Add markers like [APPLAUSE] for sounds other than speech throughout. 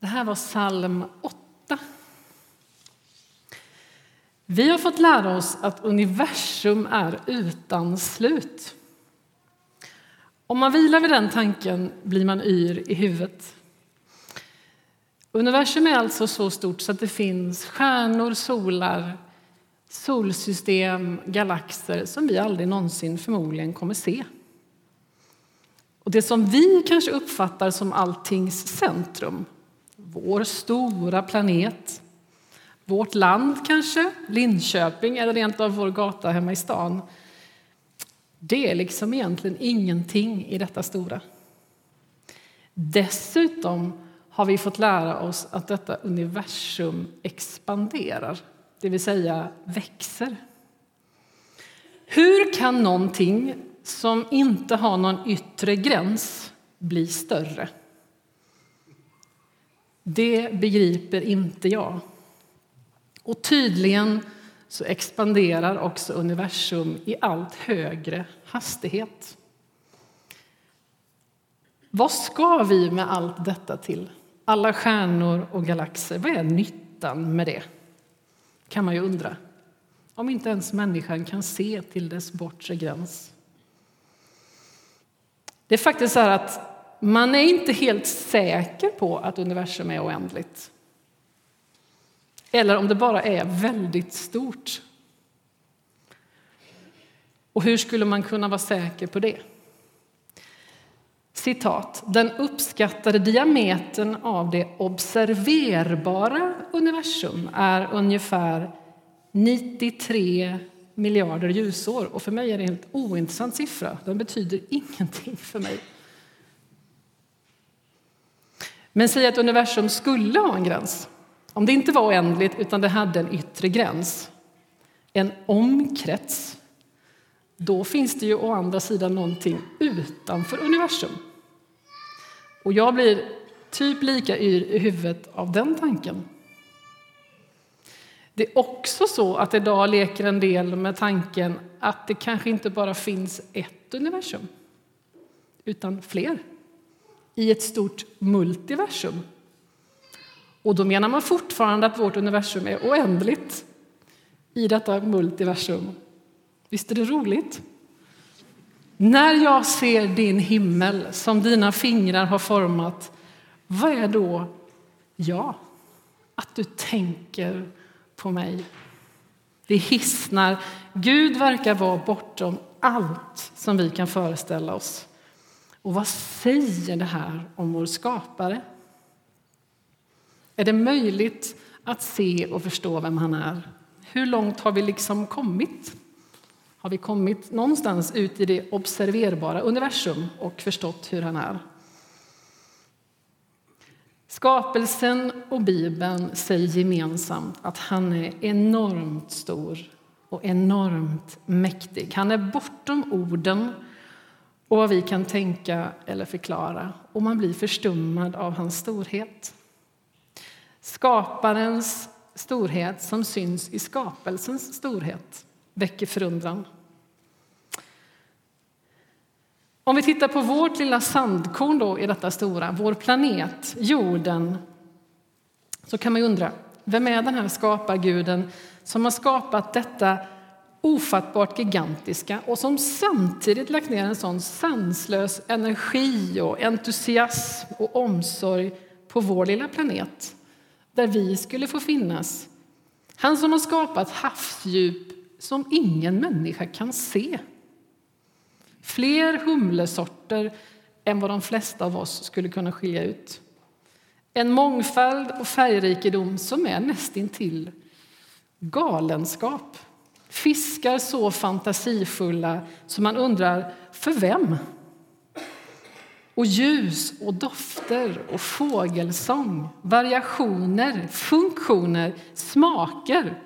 Det här var psalm 8. Vi har fått lära oss att universum är utan slut. Om man vilar vid den tanken blir man yr i huvudet. Universum är alltså så stort så att det finns stjärnor, solar, solsystem, galaxer som vi aldrig någonsin förmodligen kommer se. Och det som vi kanske uppfattar som alltings centrum, vår stora planet, vårt land kanske, Linköping eller rent av vår gata hemma i stan. Det är liksom egentligen ingenting i detta stora. Dessutom har vi fått lära oss att detta universum expanderar, det vill säga växer. Hur kan någonting som inte har någon yttre gräns bli större? Det begriper inte jag. Och tydligen så expanderar också universum i allt högre hastighet. Vad ska vi med allt detta till? Alla stjärnor och galaxer, vad är nyttan med det? kan man ju undra. Om inte ens människan kan se till dess bortre gräns. Det är faktiskt så att man är inte helt säker på att universum är oändligt. Eller om det bara är väldigt stort. Och hur skulle man kunna vara säker på det? Citat. Den uppskattade diametern av det observerbara universum är ungefär 93 miljarder ljusår. Och för mig är det en helt ointressant siffra. Den betyder ingenting för mig. Men säg att universum skulle ha en gräns. Om det inte var oändligt utan det hade en yttre gräns, en omkrets, då finns det ju å andra sidan någonting utanför universum. Och jag blir typ lika yr i huvudet av den tanken. Det är också så att idag leker en del med tanken att det kanske inte bara finns ett universum, utan fler i ett stort multiversum. Och då menar man fortfarande att vårt universum är oändligt i detta multiversum. Visst är det roligt? När jag ser din himmel som dina fingrar har format, vad är då jag? Att du tänker på mig. Det hissnar. Gud verkar vara bortom allt som vi kan föreställa oss. Och vad säger det här om vår skapare? Är det möjligt att se och förstå vem han är? Hur långt har vi liksom kommit? Har vi kommit någonstans ut i det observerbara universum och förstått hur han är? Skapelsen och Bibeln säger gemensamt att han är enormt stor och enormt mäktig. Han är bortom orden och vad vi kan tänka eller förklara och man blir förstummad av hans storhet. Skaparens storhet som syns i skapelsens storhet väcker förundran. Om vi tittar på vårt lilla sandkorn då i detta stora, vår planet, jorden, så kan man undra, vem är den här skaparguden som har skapat detta ofattbart gigantiska och som samtidigt lagt ner en sån sanslös energi och entusiasm och omsorg på vår lilla planet där vi skulle få finnas. Han som har skapat havsdjup som ingen människa kan se. Fler humlesorter än vad de flesta av oss skulle kunna skilja ut. En mångfald och färgrikedom som är nästintill galenskap. Fiskar så fantasifulla som man undrar, för vem? Och ljus och dofter och fågelsång, variationer, funktioner, smaker,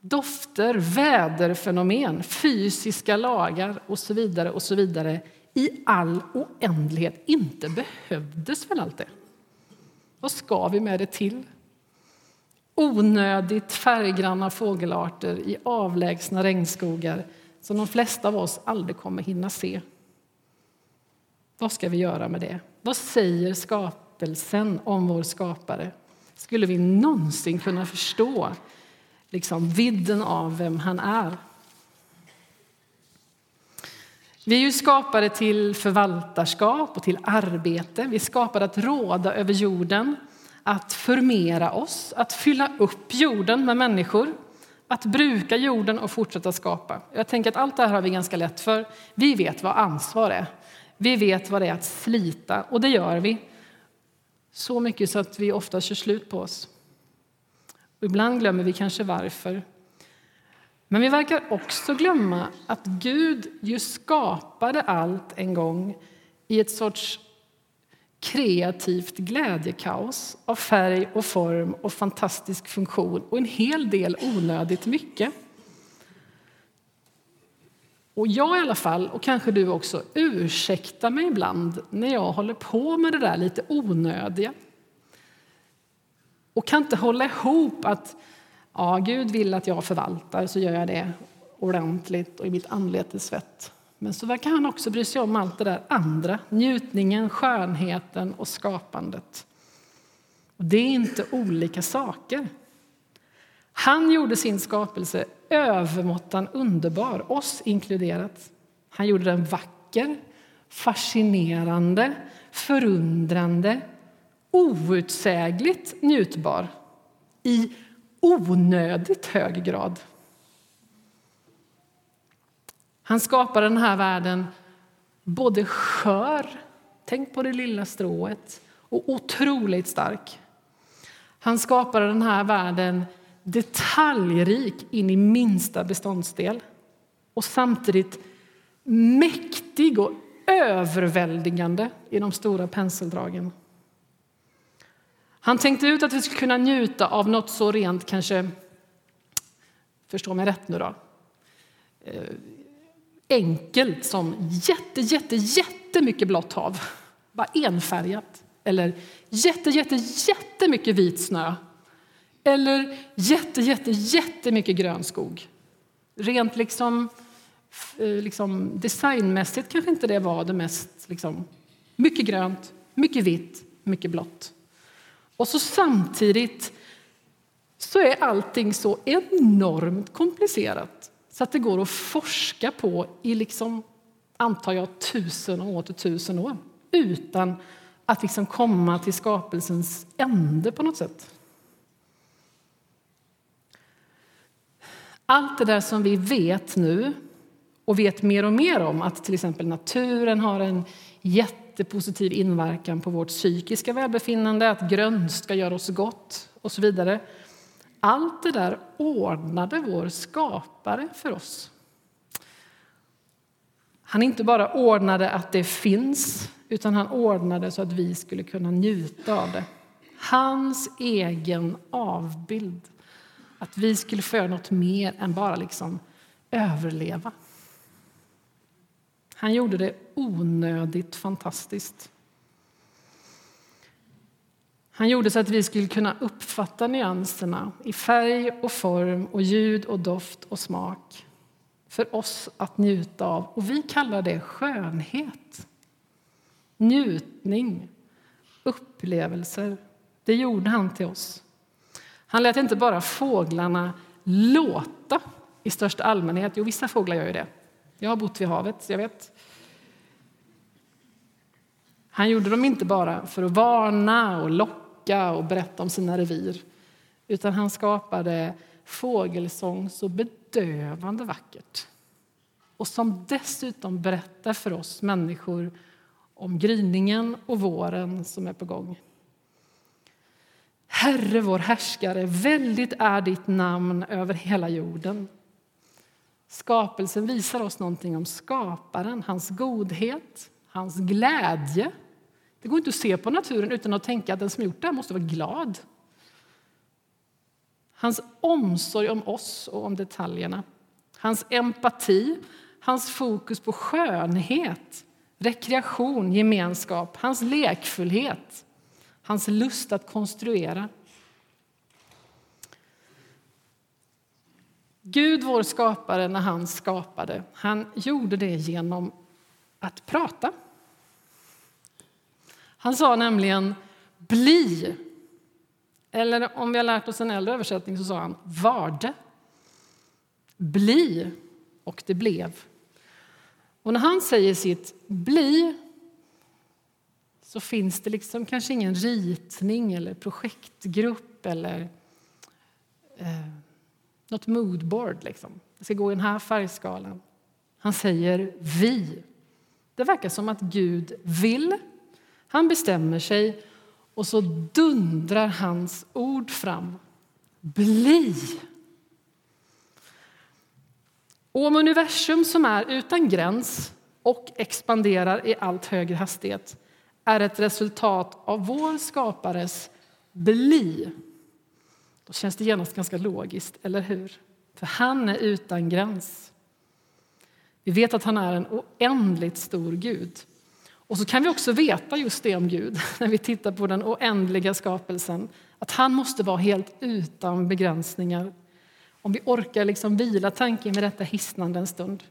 dofter, väderfenomen, fysiska lagar och så vidare och så vidare i all oändlighet. Inte behövdes väl allt det? Vad ska vi med det till? Onödigt färggranna fågelarter i avlägsna regnskogar som de flesta av oss aldrig kommer hinna se. Vad ska vi göra med det? Vad säger skapelsen om vår skapare skulle vi någonsin kunna förstå liksom, vidden av vem han är. Vi är ju skapade till förvaltarskap och till arbete. Vi är skapade att råda över jorden, att förmera oss, att fylla upp jorden med människor, att bruka jorden och fortsätta skapa. Jag tänker att allt det här har vi ganska lätt för. Vi vet vad ansvar är. Vi vet vad det är att slita, och det gör vi. Så mycket så att vi ofta kör slut på oss. Och ibland glömmer vi kanske varför. Men vi verkar också glömma att Gud ju skapade allt en gång i ett sorts kreativt glädjekaos av färg och form och fantastisk funktion och en hel del onödigt mycket. Och jag i alla fall, och kanske du också, ursäktar mig ibland när jag håller på med det där lite onödiga. Och kan inte hålla ihop att ja, Gud vill att jag förvaltar, så gör jag det ordentligt och i mitt anletes svett. Men så verkar han också bry sig om allt det där andra, njutningen, skönheten och skapandet. Det är inte olika saker. Han gjorde sin skapelse övermåttan underbar, oss inkluderat. Han gjorde den vacker, fascinerande, förundrande, outsägligt njutbar i onödigt hög grad. Han skapade den här världen både skör, tänk på det lilla strået, och otroligt stark. Han skapade den här världen detaljrik in i minsta beståndsdel och samtidigt mäktig och överväldigande i de stora penseldragen. Han tänkte ut att vi skulle kunna njuta av något så rent, kanske, förstå mig rätt nu då, eh, enkelt som jätte, jätte, jättemycket blått hav, bara enfärgat. Eller jätte, jätte, jättemycket vit snö. Eller jätte, jätte, jättemycket grön skog. Rent liksom, eh, liksom designmässigt kanske inte det var det mest... Liksom, mycket grönt, mycket vitt, mycket blått. Och så samtidigt så är allting så enormt komplicerat så att det går att forska på i, liksom, antar jag, tusen och åter tusen år utan att liksom komma till skapelsens ände på något sätt. Allt det där som vi vet nu och vet mer och mer om, att till exempel naturen har en jättepositiv inverkan på vårt psykiska välbefinnande, att grönska gör oss gott och så vidare. Allt det där ordnade vår skapare för oss. Han inte bara ordnade att det finns, utan han ordnade så att vi skulle kunna njuta av det. Hans egen avbild. Att vi skulle få göra något mer än bara liksom överleva. Han gjorde det onödigt fantastiskt. Han gjorde så att vi skulle kunna uppfatta nyanserna i färg och form och ljud och doft och smak för oss att njuta av. Och vi kallar det skönhet. Njutning, upplevelser. Det gjorde han till oss. Han lät inte bara fåglarna låta i största allmänhet. Jo, vissa fåglar gör ju det. Jag har bott vid havet, jag vet. Han gjorde dem inte bara för att varna och locka och berätta om sina revir utan han skapade fågelsång så bedövande vackert och som dessutom berättar för oss människor om gryningen och våren som är på gång. Herre, vår härskare, väldigt är ditt namn över hela jorden. Skapelsen visar oss någonting om skaparen, hans godhet, hans glädje. Det går inte att se på naturen utan att tänka att den som gjort det måste vara glad. Hans omsorg om oss och om detaljerna. Hans empati, hans fokus på skönhet, rekreation, gemenskap, hans lekfullhet, hans lust att konstruera. Gud, vår skapare, när han skapade, han gjorde det genom att prata. Han sa nämligen bli. Eller om vi har lärt oss en äldre översättning så sa han varde. Bli, och det blev. Och när han säger sitt bli så finns det liksom kanske ingen ritning eller projektgrupp eller eh, något moodboard. Liksom. Det ska gå i den här färgskalan. Han säger vi. Det verkar som att Gud vill. Han bestämmer sig och så dundrar hans ord fram. Bli! Och om universum som är utan gräns och expanderar i allt högre hastighet är ett resultat av vår skapares bli då känns det genast ganska logiskt, eller hur? För han är utan gräns. Vi vet att han är en oändligt stor Gud. Och så kan vi också veta just det om Gud [LAUGHS] när vi tittar på den oändliga skapelsen. Att han måste vara helt utan begränsningar. Om vi orkar liksom vila tanken med detta hisnande en stund.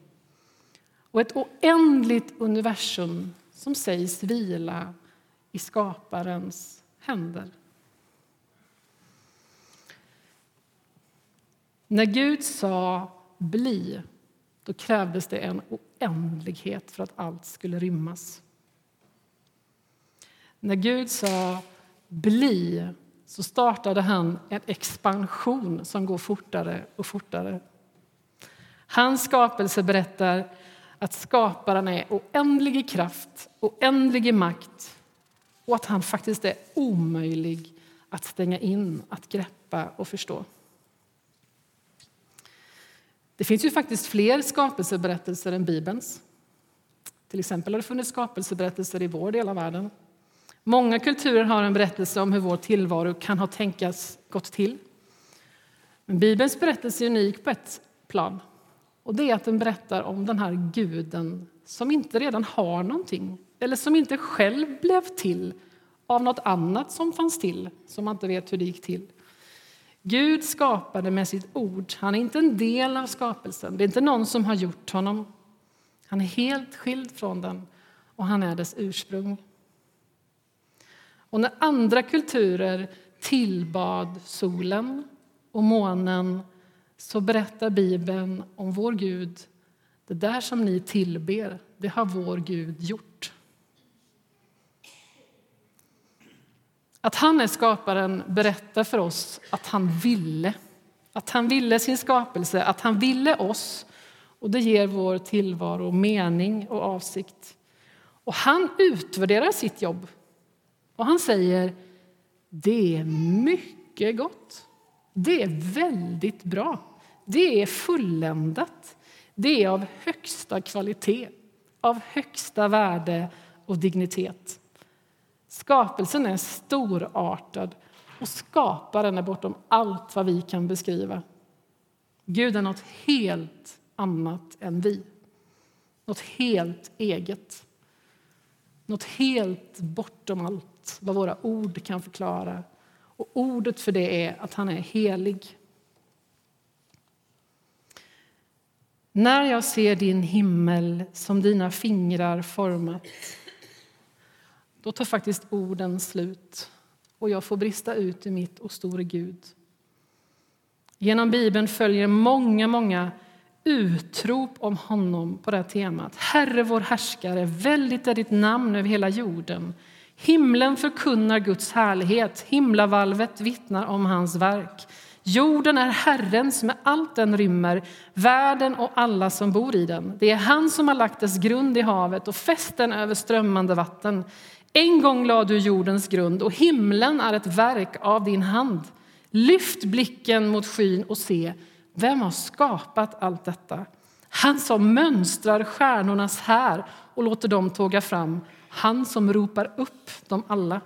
Och ett oändligt universum som sägs vila i skaparens händer. När Gud sa bli, då krävdes det en oändlighet för att allt skulle rymmas. När Gud sa bli så startade han en expansion som går fortare och fortare. Hans skapelse berättar att skaparen är oändlig i kraft, oändlig i makt och att han faktiskt är omöjlig att stänga in, att greppa och förstå. Det finns ju faktiskt fler skapelseberättelser än Bibelns. Till exempel har det funnits skapelseberättelser i vår del av världen. Många kulturer har en berättelse om hur vår tillvaro kan ha tänkas gått till. Men Bibelns berättelse är unik på ett plan. Och det är att den berättar om den här guden som inte redan har någonting eller som inte själv blev till av något annat som fanns till, som man inte vet hur det gick till. Gud skapade med sitt ord. Han är inte en del av skapelsen. Det är inte någon som har gjort honom. Han är helt skild från den och han är dess ursprung. Och när andra kulturer tillbad solen och månen så berättar Bibeln om vår Gud. Det där som ni tillber, det har vår Gud gjort. Att han är skaparen berättar för oss att han ville. Att han ville sin skapelse, att han ville oss. Och Det ger vår tillvaro mening och avsikt. Och Han utvärderar sitt jobb. Och Han säger det är mycket gott. Det är väldigt bra. Det är fulländat. Det är av högsta kvalitet, av högsta värde och dignitet. Skapelsen är storartad och skaparen är bortom allt vad vi kan beskriva. Gud är något helt annat än vi. Något helt eget. Något helt bortom allt vad våra ord kan förklara. Och ordet för det är att han är helig. När jag ser din himmel som dina fingrar format då tar faktiskt orden slut och jag får brista ut i mitt och store Gud. Genom Bibeln följer många, många utrop om honom på det här temat. Herre, vår härskare, väldigt är ditt namn över hela jorden. Himlen förkunnar Guds härlighet, himlavalvet vittnar om hans verk. Jorden är Herrens med allt den rymmer, världen och alla som bor i den. Det är han som har lagt dess grund i havet och fäst den över strömmande vatten. En gång lade du jordens grund och himlen är ett verk av din hand. Lyft blicken mot skyn och se, vem har skapat allt detta? Han som mönstrar stjärnornas här och låter dem tåga fram. Han som ropar upp dem alla.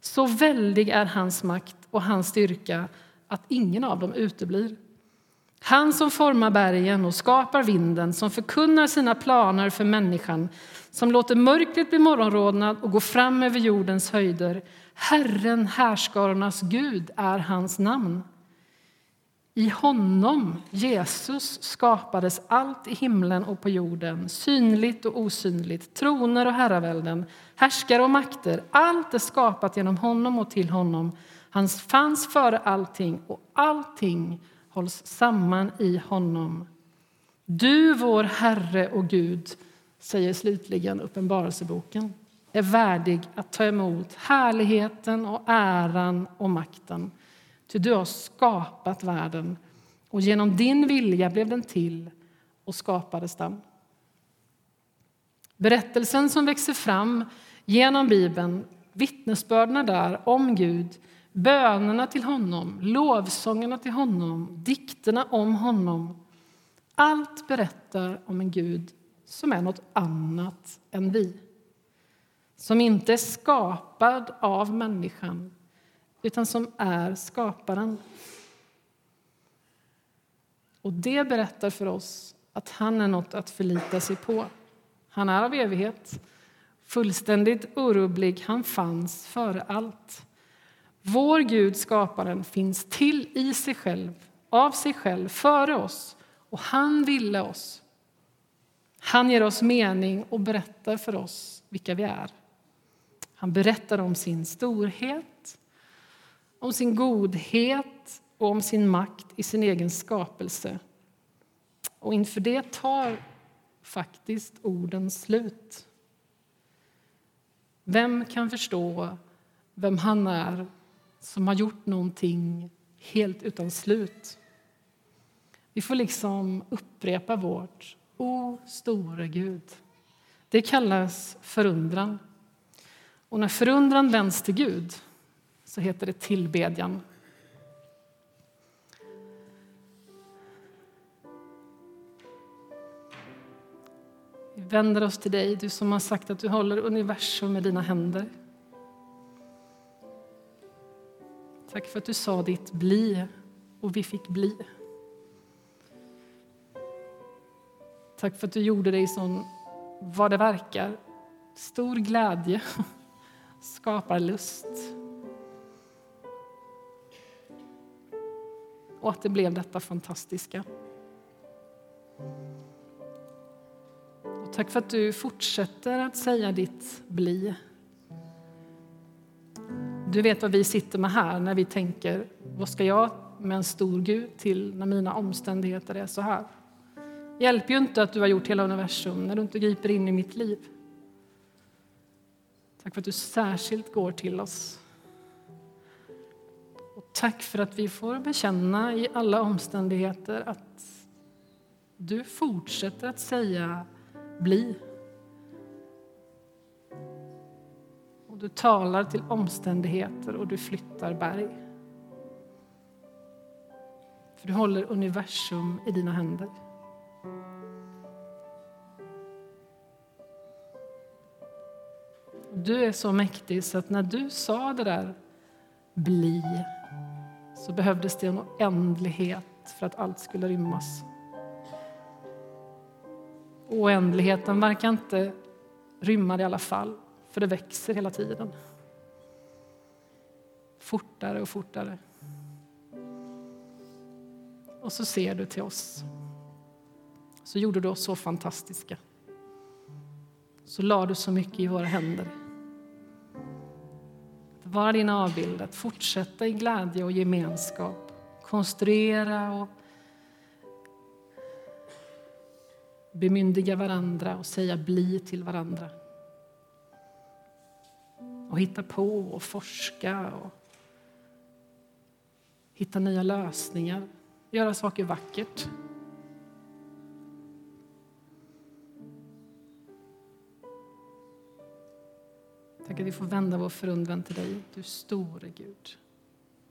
Så väldig är hans makt och hans styrka att ingen av dem uteblir. Han som formar bergen och skapar vinden, som förkunnar sina planer för människan, som låter mörkret bli morgonrodnad och gå fram över jordens höjder. Herren, härskarornas Gud, är hans namn. I honom, Jesus, skapades allt i himlen och på jorden, synligt och osynligt, troner och herravälden, härskare och makter. Allt är skapat genom honom och till honom. Han fanns före allting och allting hålls samman i honom. Du, vår Herre och Gud, säger slutligen Uppenbarelseboken, är värdig att ta emot härligheten och äran och makten. Ty du har skapat världen och genom din vilja blev den till och skapades den. Berättelsen som växer fram genom Bibeln, vittnesbörden där om Gud, bönerna till honom, lovsångerna till honom, dikterna om honom. Allt berättar om en Gud som är något annat än vi. Som inte är skapad av människan, utan som är skaparen. Och det berättar för oss att han är något att förlita sig på. Han är av evighet, fullständigt orubblig. Han fanns före allt. Vår Gud, skaparen, finns till i sig själv, av sig själv, före oss. Och han ville oss. Han ger oss mening och berättar för oss vilka vi är. Han berättar om sin storhet, om sin godhet och om sin makt i sin egen skapelse. Och inför det tar faktiskt orden slut. Vem kan förstå vem han är som har gjort någonting helt utan slut? Vi får liksom upprepa vårt O store Gud. Det kallas förundran. Och när förundran vänds till Gud så heter det tillbedjan. Vi vänder oss till dig, du som har sagt att du håller universum med dina händer. Tack för att du sa ditt bli och vi fick bli. Tack för att du gjorde dig sån, vad det verkar, stor glädje, [LAUGHS] skapar lust. Och att det blev detta fantastiska. Och tack för att du fortsätter att säga ditt bli. Du vet vad vi sitter med här när vi tänker, vad ska jag med en stor Gud till när mina omständigheter är så här? Det hjälper ju inte att du har gjort hela universum när du inte griper in i mitt liv. Tack för att du särskilt går till oss. Tack för att vi får bekänna i alla omständigheter att du fortsätter att säga bli. Och du talar till omständigheter och du flyttar berg. För du håller universum i dina händer. Du är så mäktig så att när du sa det där bli så behövdes det en oändlighet för att allt skulle rymmas. Oändligheten verkar inte rymma det i alla fall, för det växer hela tiden. Fortare och fortare. Och så ser du till oss. Så gjorde du oss så fantastiska. Så la du så mycket i våra händer vara din avbild, att fortsätta i glädje och gemenskap, konstruera och bemyndiga varandra och säga bli till varandra. Och hitta på och forska och hitta nya lösningar, göra saker vackert. Tack att vi får vända vår förundran till dig, du store Gud.